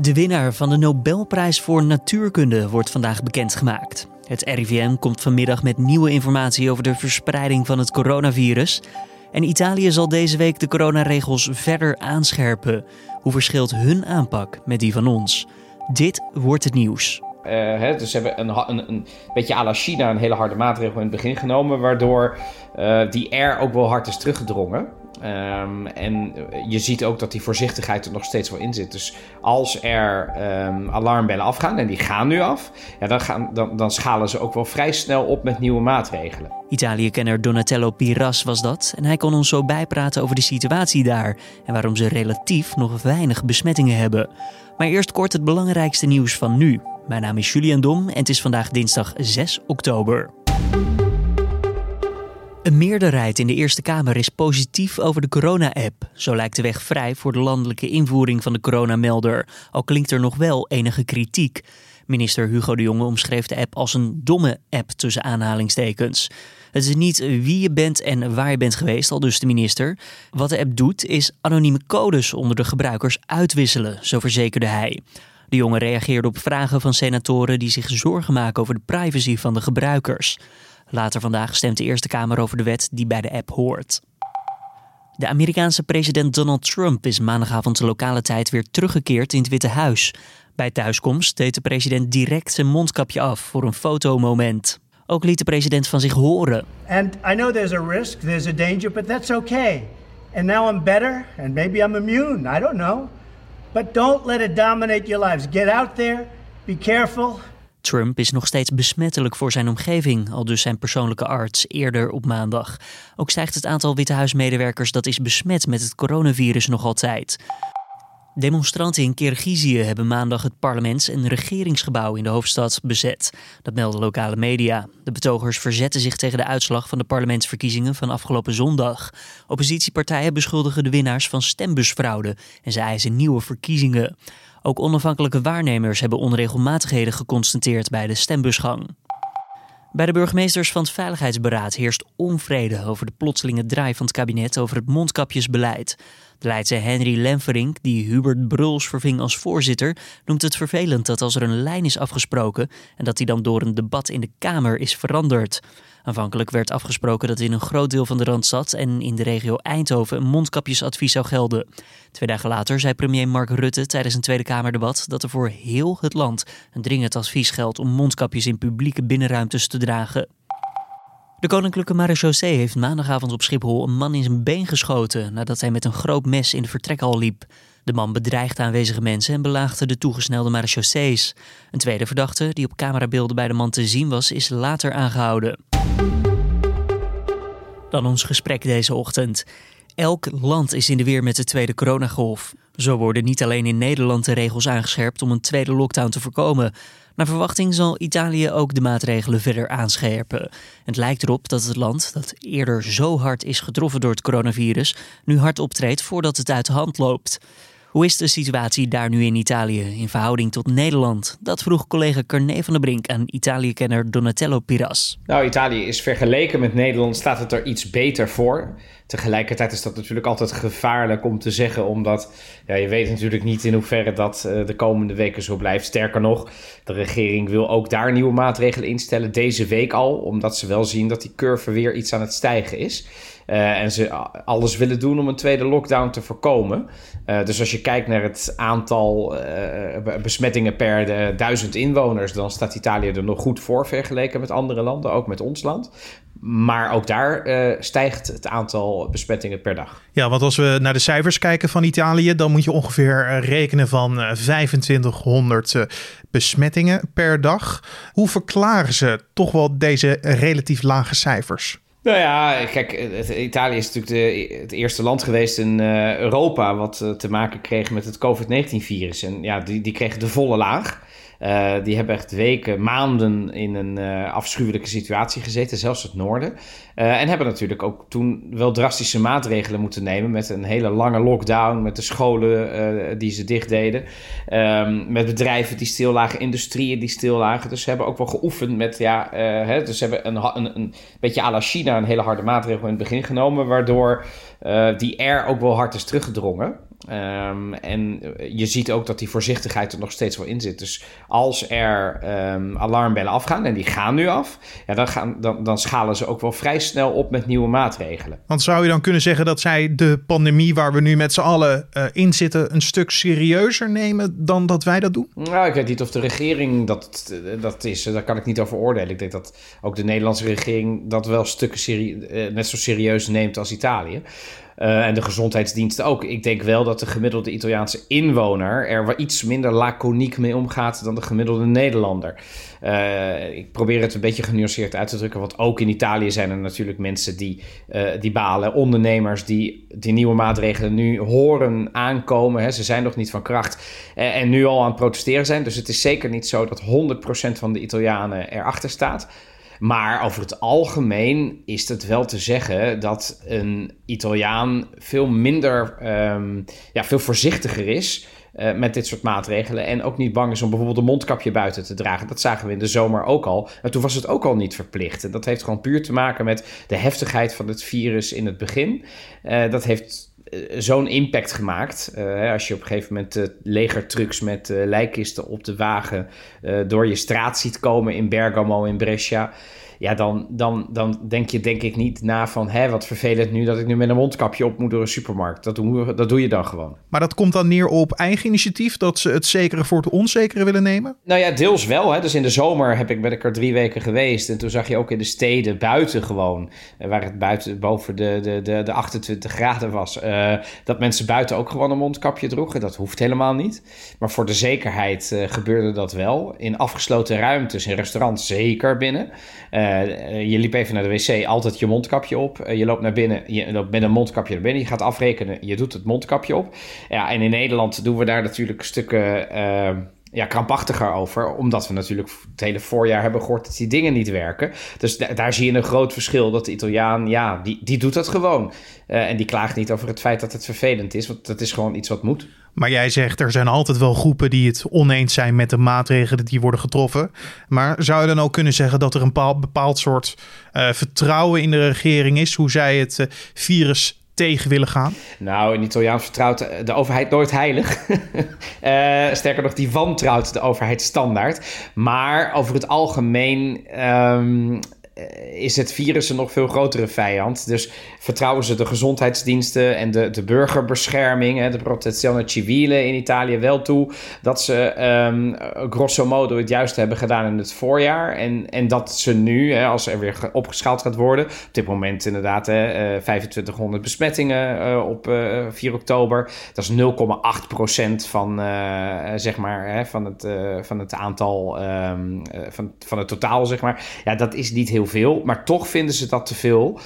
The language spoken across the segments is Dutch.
De winnaar van de Nobelprijs voor Natuurkunde wordt vandaag bekendgemaakt. Het RIVM komt vanmiddag met nieuwe informatie over de verspreiding van het coronavirus. En Italië zal deze week de coronaregels verder aanscherpen. Hoe verschilt hun aanpak met die van ons? Dit wordt het nieuws. Uh, hè, dus ze hebben een, een, een beetje à la China een hele harde maatregel in het begin genomen, waardoor uh, die R ook wel hard is teruggedrongen. Um, en je ziet ook dat die voorzichtigheid er nog steeds wel in zit. Dus als er um, alarmbellen afgaan, en die gaan nu af, ja, dan, gaan, dan, dan schalen ze ook wel vrij snel op met nieuwe maatregelen. Italië-kenner Donatello Piras was dat. En hij kon ons zo bijpraten over de situatie daar en waarom ze relatief nog weinig besmettingen hebben. Maar eerst kort het belangrijkste nieuws van nu. Mijn naam is Julian Dom en het is vandaag dinsdag 6 oktober. Een meerderheid in de Eerste Kamer is positief over de corona-app. Zo lijkt de weg vrij voor de landelijke invoering van de coronamelder. Al klinkt er nog wel enige kritiek. Minister Hugo de Jonge omschreef de app als een domme app tussen aanhalingstekens. Het is niet wie je bent en waar je bent geweest, al dus de minister. Wat de app doet, is anonieme codes onder de gebruikers uitwisselen, zo verzekerde hij. De jongen reageerde op vragen van senatoren die zich zorgen maken over de privacy van de gebruikers. Later vandaag stemt de Eerste Kamer over de wet die bij de app hoort. De Amerikaanse president Donald Trump is maandagavond lokale tijd weer teruggekeerd in het Witte Huis. Bij thuiskomst deed de president direct zijn mondkapje af voor een fotomoment. Ook liet de president van zich horen. And I know there's a risk, there's a danger, but that's okay. And now I'm better and maybe I'm immune, I don't know. But don't let it dominate your lives. Get out there, be careful. Trump is nog steeds besmettelijk voor zijn omgeving, al dus zijn persoonlijke arts eerder op maandag. Ook stijgt het aantal Witte Huismedewerkers dat is besmet met het coronavirus nog altijd. Demonstranten in Kirgizië hebben maandag het parlements- en regeringsgebouw in de hoofdstad bezet. Dat melden lokale media. De betogers verzetten zich tegen de uitslag van de parlementsverkiezingen van afgelopen zondag. Oppositiepartijen beschuldigen de winnaars van stembusfraude en ze eisen nieuwe verkiezingen. Ook onafhankelijke waarnemers hebben onregelmatigheden geconstateerd bij de stembusgang. Bij de burgemeesters van het Veiligheidsberaad heerst onvrede over de plotselinge draai van het kabinet over het mondkapjesbeleid. De Leidse Henry Lenverink, die Hubert Bruls verving als voorzitter, noemt het vervelend dat als er een lijn is afgesproken en dat die dan door een debat in de Kamer is veranderd. Aanvankelijk werd afgesproken dat in een groot deel van de Randstad en in de regio Eindhoven een mondkapjesadvies zou gelden. Twee dagen later zei premier Mark Rutte tijdens een Tweede Kamerdebat dat er voor heel het land een dringend advies geldt om mondkapjes in publieke binnenruimtes te dragen. De Koninklijke Marechaussee heeft maandagavond op Schiphol een man in zijn been geschoten nadat hij met een groot mes in de vertrekhal liep. De man bedreigde aanwezige mensen en belaagde de toegesnelde marechaussees. Een tweede verdachte, die op camerabeelden bij de man te zien was, is later aangehouden. Dan ons gesprek deze ochtend. Elk land is in de weer met de tweede coronagolf. Zo worden niet alleen in Nederland de regels aangescherpt om een tweede lockdown te voorkomen. Naar verwachting zal Italië ook de maatregelen verder aanscherpen. Het lijkt erop dat het land, dat eerder zo hard is getroffen door het coronavirus, nu hard optreedt voordat het uit de hand loopt. Hoe is de situatie daar nu in Italië in verhouding tot Nederland? Dat vroeg collega Carne van der Brink aan Italië-kenner Donatello Piras. Nou, Italië is vergeleken met Nederland, staat het er iets beter voor. Tegelijkertijd is dat natuurlijk altijd gevaarlijk om te zeggen, omdat ja, je weet natuurlijk niet in hoeverre dat uh, de komende weken zo blijft. Sterker nog, de regering wil ook daar nieuwe maatregelen instellen, deze week al, omdat ze wel zien dat die curve weer iets aan het stijgen is. Uh, en ze alles willen doen om een tweede lockdown te voorkomen. Uh, dus als je kijkt naar het aantal uh, besmettingen per de duizend inwoners, dan staat Italië er nog goed voor vergeleken met andere landen, ook met ons land. Maar ook daar stijgt het aantal besmettingen per dag. Ja, want als we naar de cijfers kijken van Italië, dan moet je ongeveer rekenen van 2500 besmettingen per dag. Hoe verklaren ze toch wel deze relatief lage cijfers? Nou ja, kijk, Italië is natuurlijk het eerste land geweest in uh, Europa wat uh, te maken kreeg met het COVID-19-virus. En ja, die, die kregen de volle laag. Uh, die hebben echt weken, maanden in een uh, afschuwelijke situatie gezeten, zelfs het noorden. Uh, en hebben natuurlijk ook toen wel drastische maatregelen moeten nemen. Met een hele lange lockdown, met de scholen die ze dicht deden. Um, met bedrijven die stil lagen, industrieën die stil lagen. Dus ze hebben ook wel geoefend met, ja, hè, dus ze hebben een, een, een beetje à la China een hele harde maatregel in het begin genomen. Waardoor die R ook wel hard is teruggedrongen. Ehm, en je ziet ook dat die voorzichtigheid er nog steeds wel in zit. Dus als er um, alarmbellen afgaan, en die gaan nu af, ja, dan, gaan, dan, dan schalen ze ook wel vrij snel op met nieuwe maatregelen. Want zou je dan kunnen zeggen dat zij de pandemie waar we nu met z'n allen uh, in zitten een stuk serieuzer nemen dan dat wij dat doen? Nou, ik weet niet of de regering dat, dat is. Daar kan ik niet over oordelen. Ik denk dat ook de Nederlandse regering dat wel stukken serie, uh, net zo serieus neemt als Italië. Uh, en de gezondheidsdiensten ook. Ik denk wel dat de gemiddelde Italiaanse inwoner er iets minder laconiek mee omgaat dan de gemiddelde Nederlander. Uh, ik probeer het een beetje genuanceerd uit te drukken, want ook in Italië zijn er natuurlijk mensen die, uh, die balen, ondernemers die die nieuwe maatregelen nu horen aankomen. Hè. Ze zijn nog niet van kracht en nu al aan het protesteren zijn. Dus het is zeker niet zo dat 100% van de Italianen erachter staat. Maar over het algemeen is het wel te zeggen dat een Italiaan veel minder, um, ja, veel voorzichtiger is. Uh, met dit soort maatregelen. En ook niet bang is om bijvoorbeeld een mondkapje buiten te dragen. Dat zagen we in de zomer ook al. En toen was het ook al niet verplicht. En dat heeft gewoon puur te maken met de heftigheid van het virus in het begin. Uh, dat heeft zo'n impact gemaakt. als je op een gegeven moment legertrucks met lijkkisten op de wagen door je straat ziet komen in Bergamo, in Brescia ja, dan, dan, dan denk je denk ik niet na van... hè, wat vervelend nu dat ik nu met een mondkapje op moet door een supermarkt. Dat doe, dat doe je dan gewoon. Maar dat komt dan neer op eigen initiatief... dat ze het zekere voor het onzekere willen nemen? Nou ja, deels wel. Hè. Dus in de zomer heb ik, ben ik er drie weken geweest... en toen zag je ook in de steden buiten gewoon... Eh, waar het buiten boven de, de, de, de 28 graden was... Uh, dat mensen buiten ook gewoon een mondkapje droegen. Dat hoeft helemaal niet. Maar voor de zekerheid uh, gebeurde dat wel. In afgesloten ruimtes, in restaurants zeker binnen... Uh, je liep even naar de wc, altijd je mondkapje op. Uh, je loopt naar binnen, je loopt met een mondkapje naar binnen. Je gaat afrekenen, je doet het mondkapje op. Ja, en in Nederland doen we daar natuurlijk stukken ja, krampachtiger over. Omdat we natuurlijk het hele voorjaar hebben gehoord dat die dingen niet werken. Dus daar zie je een groot verschil. Dat de Italiaan, ja, die, die doet dat gewoon. en die klaagt niet over het feit dat het vervelend is. Want dat is gewoon iets wat moet. Maar jij zegt er zijn altijd wel groepen die het oneens zijn met de maatregelen die worden getroffen. Maar zou je dan ook kunnen zeggen dat er een bepaald, soort uh, vertrouwen in de regering is, hoe zij het uh, virus tegen willen gaan? Nou, in Italiaans vertrouwt de overheid nooit heilig. uh, sterker nog, die wantrouwt de overheid standaard. Maar over het algemeen. Um, is het virus een nog veel grotere vijand. Dus vertrouwen ze de gezondheidsdiensten en de, de burgerbescherming, hè, de protezione civile in Italië wel toe dat ze um, grosso modo het juiste hebben gedaan in het voorjaar. En, en dat ze nu, hè, als er weer opgeschaald gaat worden, op dit moment inderdaad hè, uh, 2500 besmettingen uh, op uh, 4 oktober. Dat is 0,8% van, zeg maar, hè, van, het, van het aantal, um, van, van het totaal, zeg maar. Ja, dat is niet heel veel, maar toch vinden ze dat te veel.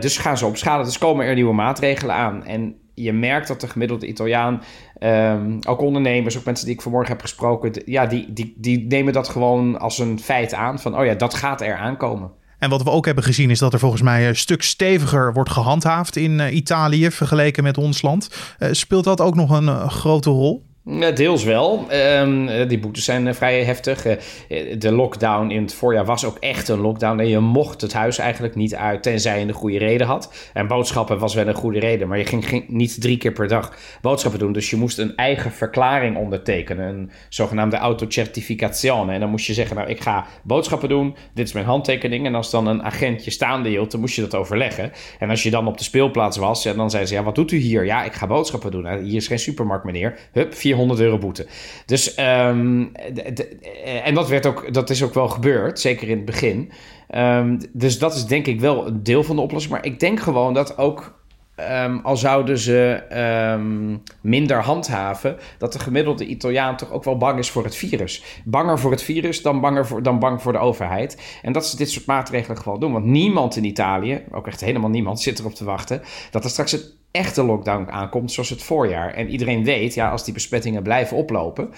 dus gaan ze op schade. Dus komen er nieuwe maatregelen aan. En je merkt dat de gemiddelde Italiaan, um, ook ondernemers, ook mensen die ik vanmorgen heb gesproken, ja, die, die, die nemen dat gewoon als een feit aan. Van, oh ja, dat gaat er aankomen. En wat we ook hebben gezien is dat er volgens mij een stuk steviger wordt gehandhaafd in uh, Italië vergeleken met ons land. Uh, speelt dat ook nog een grote rol? Deels wel. Um, die boetes zijn uh, vrij heftig. Uh, de lockdown in het voorjaar was ook echt een lockdown. En je mocht het huis eigenlijk niet uit, tenzij je een goede reden had. En boodschappen was wel een goede reden, maar je ging, niet drie keer per dag boodschappen doen. Dus je moest een eigen verklaring ondertekenen, een zogenaamde autocertificazione. En dan moest je zeggen, nou, ik ga boodschappen doen, dit is mijn handtekening. En als dan een agent je staande hield, dan moest je dat overleggen. En als je dan op de speelplaats was, dan zei ze, ja, wat doet u hier? Ja, ik ga boodschappen doen. Hier is geen supermarkt, meneer. Hup, 400 euro boete. Dus, um, en dat, werd ook, dat is ook wel gebeurd, zeker in het begin. Um, dus dat is denk ik wel een deel van de oplossing. Maar ik denk gewoon dat ook Um, al zouden ze minder handhaven, dat de gemiddelde Italiaan toch ook wel bang is voor het virus. Banger voor het virus dan, banger voor, dan bang voor de overheid. En dat ze dit soort maatregelen gewoon doen. Want niemand in Italië, ook echt helemaal niemand, zit erop te wachten dat er straks een echte lockdown aankomt, zoals het voorjaar. En iedereen weet, ja, als die besmettingen blijven oplopen,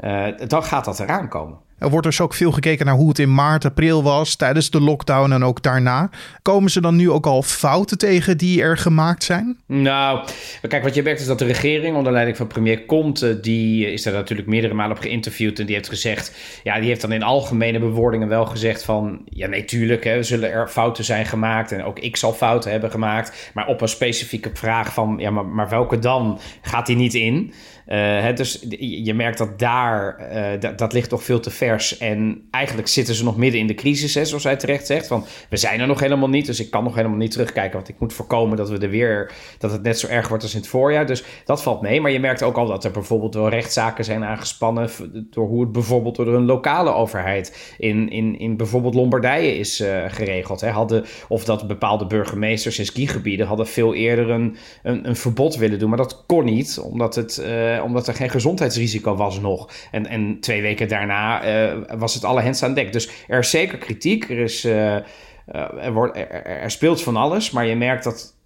uh, dan gaat dat eraan komen. Er wordt dus ook veel gekeken naar hoe het in maart, april was, tijdens de lockdown en ook daarna. Komen ze dan nu ook al fouten tegen die er gemaakt zijn? Nou, kijk, wat je merkt is dat de regering onder leiding van premier Conte, die is daar natuurlijk meerdere malen op geïnterviewd en die heeft gezegd, ja, die heeft dan in algemene bewoordingen wel gezegd van, ja, nee, tuurlijk, zullen er fouten zijn gemaakt en ook ik zal fouten hebben gemaakt, maar op een specifieke vraag van, ja, maar, maar welke dan, gaat hij niet in. Hè, dus je merkt dat daar, uh, dat ligt toch veel te vers. En eigenlijk zitten ze nog midden in de crisis, hè, zoals hij terecht zegt. Want we zijn er nog helemaal niet, dus ik kan nog helemaal niet terugkijken. Want ik moet voorkomen dat we er weer, dat het net zo erg wordt als in het voorjaar. Dus dat valt mee. Maar je merkt ook al dat er bijvoorbeeld wel rechtszaken zijn aangespannen. door hoe het bijvoorbeeld door een lokale overheid in, in, in bijvoorbeeld Lombardije is uh, geregeld. Hè. Hadden, of dat bepaalde burgemeesters in skigebieden hadden veel eerder een, een, verbod willen doen. Maar dat kon niet, omdat het omdat er geen gezondheidsrisico was nog. En, en twee weken daarna uh, was het alle hens aan dek. Dus er is zeker kritiek. Er, is, uh, er, wordt, er, er, speelt van alles. Maar je merkt dat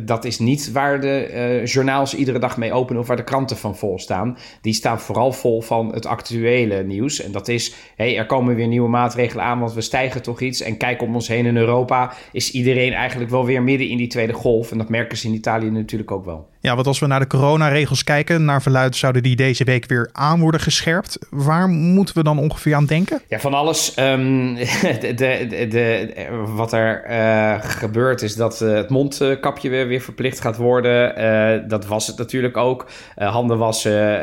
dat is niet waar de uh, journaals iedere dag mee openen of waar de kranten van vol staan. Die staan vooral vol van het actuele nieuws. En dat is, hey, er komen weer nieuwe maatregelen aan, want we stijgen toch iets. En kijk om ons heen in Europa is iedereen eigenlijk wel weer midden in die tweede golf. En dat merken ze in Italië natuurlijk ook wel. Ja, want als we naar de coronaregels kijken, naar verluid zouden die deze week weer aan worden gescherpt. Waar moeten we dan ongeveer aan denken? Ja, van alles. Um, de, de, de, wat er uh, gebeurt is dat uh, het mondkapje weer, weer verplicht gaat worden. Uh, dat was het natuurlijk ook. handen wassen,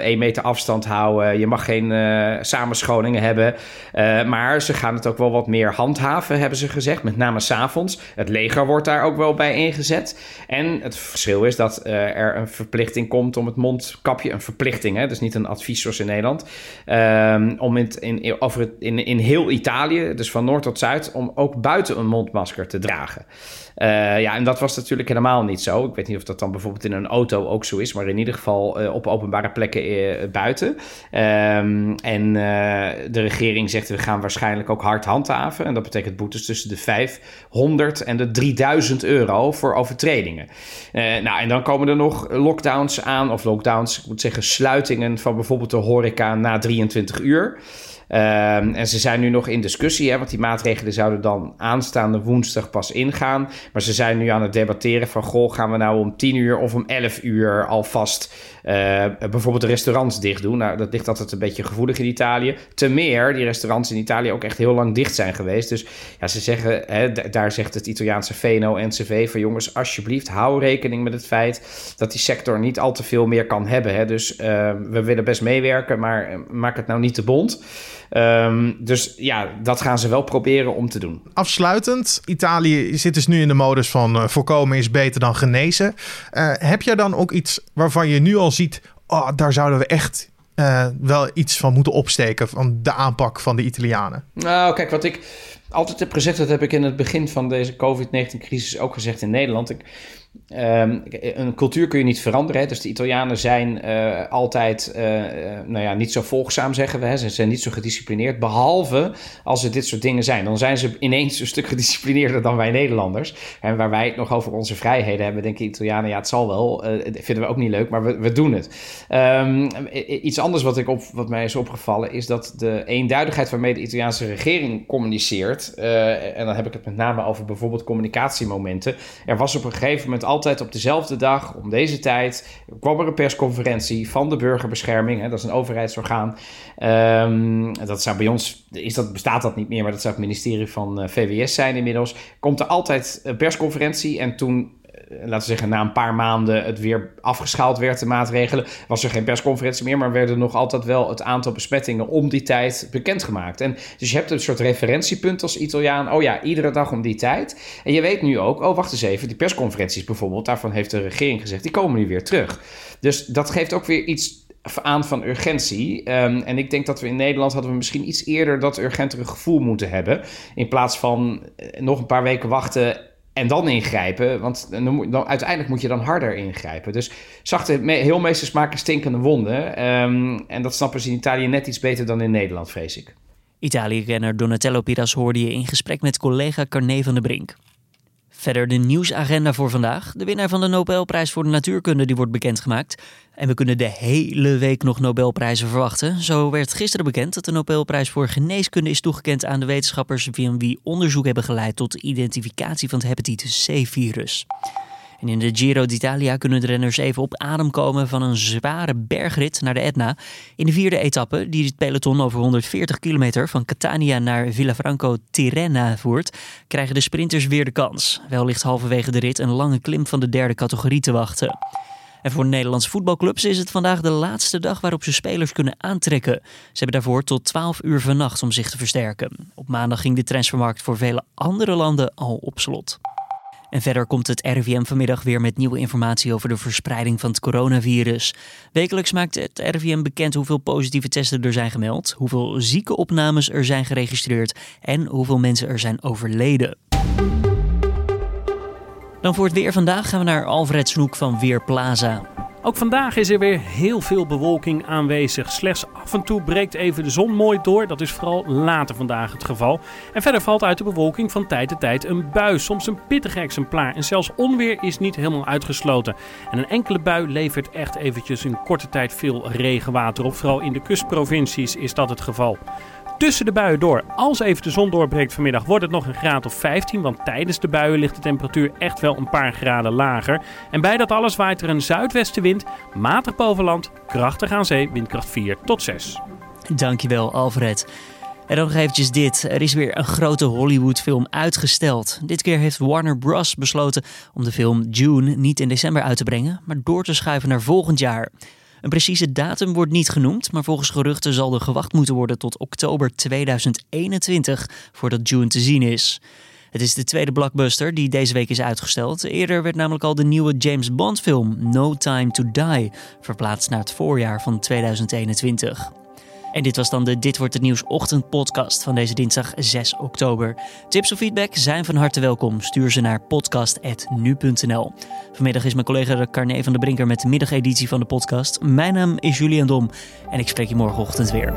één meter afstand houden. Je mag geen samenschoningen hebben. maar ze gaan het ook wel wat meer handhaven, hebben ze gezegd. Met name s'avonds. Het leger wordt daar ook wel bij ingezet. En het verschil is dat er een verplichting komt om het mondkapje, een verplichting, hè, dus niet een advies zoals in Nederland, um, om in, in, over in, in heel Italië, dus van noord tot zuid, om ook buiten een mondmasker te dragen. Uh, ja, en dat was natuurlijk helemaal niet zo. Ik weet niet of dat dan bijvoorbeeld in een auto ook zo is, maar in ieder geval uh, op openbare plekken uh, buiten. Um, en de regering zegt we gaan waarschijnlijk ook hard handhaven. En dat betekent boetes tussen de 500 en de 3000 euro voor overtredingen. nou, en dan komen er nog lockdowns aan, of lockdowns, ik moet zeggen sluitingen van bijvoorbeeld de horeca na 23 uur. Um, en ze zijn nu nog in discussie, hè, want die maatregelen zouden dan aanstaande woensdag pas ingaan. Maar ze zijn nu aan het debatteren van, goh, gaan we nou om 10 uur of om 11 uur alvast uh, bijvoorbeeld de restaurants dicht doen? Nou, dat ligt altijd een beetje gevoelig in Italië. Te meer, die restaurants in Italië ook echt heel lang dicht zijn geweest. Dus ja, ze zeggen, hè, daar zegt het Italiaanse VNO-NCV van jongens, alsjeblieft, hou rekening met het feit dat die sector niet al te veel meer kan hebben. Hè. Dus uh, we willen best meewerken, maar maak het nou niet te bond. Um, dus ja, dat gaan ze wel proberen om te doen. Afsluitend, Italië zit dus nu in de modus van uh, voorkomen is beter dan genezen. Uh, heb jij dan ook iets waarvan je nu al ziet, oh, daar zouden we echt uh, wel iets van moeten opsteken van de aanpak van de Italianen? Nou, kijk, wat ik altijd heb gezegd, dat heb ik in het begin van deze COVID-19-crisis ook gezegd in Nederland. Ik, Um, een cultuur kun je niet veranderen. Hè? Dus de Italianen zijn uh, altijd uh, nou ja, niet zo volgzaam, zeggen we. Hè? Ze zijn niet zo gedisciplineerd. Behalve als er dit soort dingen zijn. Dan zijn ze ineens een stuk gedisciplineerder dan wij Nederlanders. En waar wij het nog over onze vrijheden hebben, denken Italianen, ja, het zal wel. Uh, vinden we ook niet leuk, maar we, we doen het. Um, iets anders wat, ik op, wat mij is opgevallen, is dat de eenduidigheid waarmee de Italiaanse regering communiceert. en dan heb ik het met name over bijvoorbeeld communicatiemomenten. Er was op een gegeven moment altijd op dezelfde dag, om deze tijd, kwam er een persconferentie van de burgerbescherming. Hè, dat is een overheidsorgaan. Um, dat zou bij ons, is dat, bestaat dat niet meer, maar dat zou het ministerie van eh, VWS zijn inmiddels. Komt er altijd een persconferentie en toen eh, laten we zeggen, na een paar maanden het weer afgeschaald werd, de maatregelen, was er geen persconferentie meer, maar werden nog altijd wel het aantal besmettingen om die tijd bekendgemaakt. En dus je hebt een soort referentiepunt als Italiaan. Oh ja, iedere dag om die tijd. En je weet nu ook, oh wacht eens even, die persconferenties bijvoorbeeld, daarvan heeft de regering gezegd, die komen nu weer terug. Dus dat geeft ook weer iets aan van urgentie. Um, en ik denk dat we in Nederland hadden we misschien iets eerder dat urgentere gevoel moeten hebben. In plaats van eh, nog een paar weken wachten en dan ingrijpen. Want dan, dan, uiteindelijk moet je dan harder ingrijpen. Dus zachte, me, heel meesters maken stinkende wonden. Um, en dat snappen ze in Italië net iets beter dan in Nederland, vrees ik. Italië-renner Donatello Piras hoorde je in gesprek met collega Carne van der Brink. Verder de nieuwsagenda voor vandaag. De winnaar van de Nobelprijs voor de natuurkunde die wordt bekendgemaakt. En we kunnen de hele week nog Nobelprijzen verwachten. Zo werd gisteren bekend dat de Nobelprijs voor geneeskunde is toegekend aan de wetenschappers wie onderzoek hebben geleid tot de identificatie van het hepatitis C-virus. En in de Giro d'Italia kunnen de renners even op adem komen van een zware bergrit naar de Etna. In de vierde etappe, die het peloton over 140 kilometer van Catania naar Villafranco Tirrena voert, krijgen de sprinters weer de kans. Wel ligt halverwege de rit een lange klim van de derde categorie te wachten. En voor Nederlandse voetbalclubs is het vandaag de laatste dag waarop ze spelers kunnen aantrekken. Ze hebben daarvoor tot 12 uur vannacht om zich te versterken. Op maandag ging de transfermarkt voor vele andere landen al op slot. En verder komt het RIVM vanmiddag weer met nieuwe informatie over de verspreiding van het coronavirus. Wekelijks maakt het RIVM bekend hoeveel positieve testen er zijn gemeld, hoeveel ziekenopnames er zijn geregistreerd en hoeveel mensen er zijn overleden. Dan voor het weer vandaag gaan we naar Alfred Snoek van Weerplaza. Ook vandaag is er weer heel veel bewolking aanwezig. Slechts af en toe breekt even de zon mooi door. Dat is vooral later vandaag het geval. En verder valt uit de bewolking van tijd tot tijd een bui. Soms een pittig exemplaar. En zelfs onweer is niet helemaal uitgesloten. En een enkele bui levert echt eventjes in korte tijd veel regenwater op. Vooral in de kustprovincies is dat het geval tussen de buien door. Als even de zon doorbreekt vanmiddag wordt het nog een graad of 15, want tijdens de buien ligt de temperatuur echt wel een paar graden lager. En bij dat alles waait er een zuidwestenwind, matig boven land, krachtig aan zee, windkracht 4 tot 6. Dankjewel Alfred. En dan nog eventjes dit. Er is weer een grote Hollywood-film uitgesteld. Dit keer heeft Warner Bros. besloten om de film June niet in december uit te brengen, maar door te schuiven naar volgend jaar. Een precieze datum wordt niet genoemd, maar volgens geruchten zal er gewacht moeten worden tot oktober 2021 voordat June te zien is. Het is de tweede blockbuster die deze week is uitgesteld. Eerder werd namelijk al de nieuwe James Bond film No Time to Die verplaatst naar het voorjaar van 2021. En dit was dan de Dit wordt het nieuws ochtendpodcast van deze dinsdag 6 oktober. Tips of feedback zijn van harte welkom. Stuur ze naar podcast.nu.nl. Vanmiddag is mijn collega Carne van de Brinker met de middageditie van de podcast. Mijn naam is Julian Dom en ik spreek je morgenochtend weer.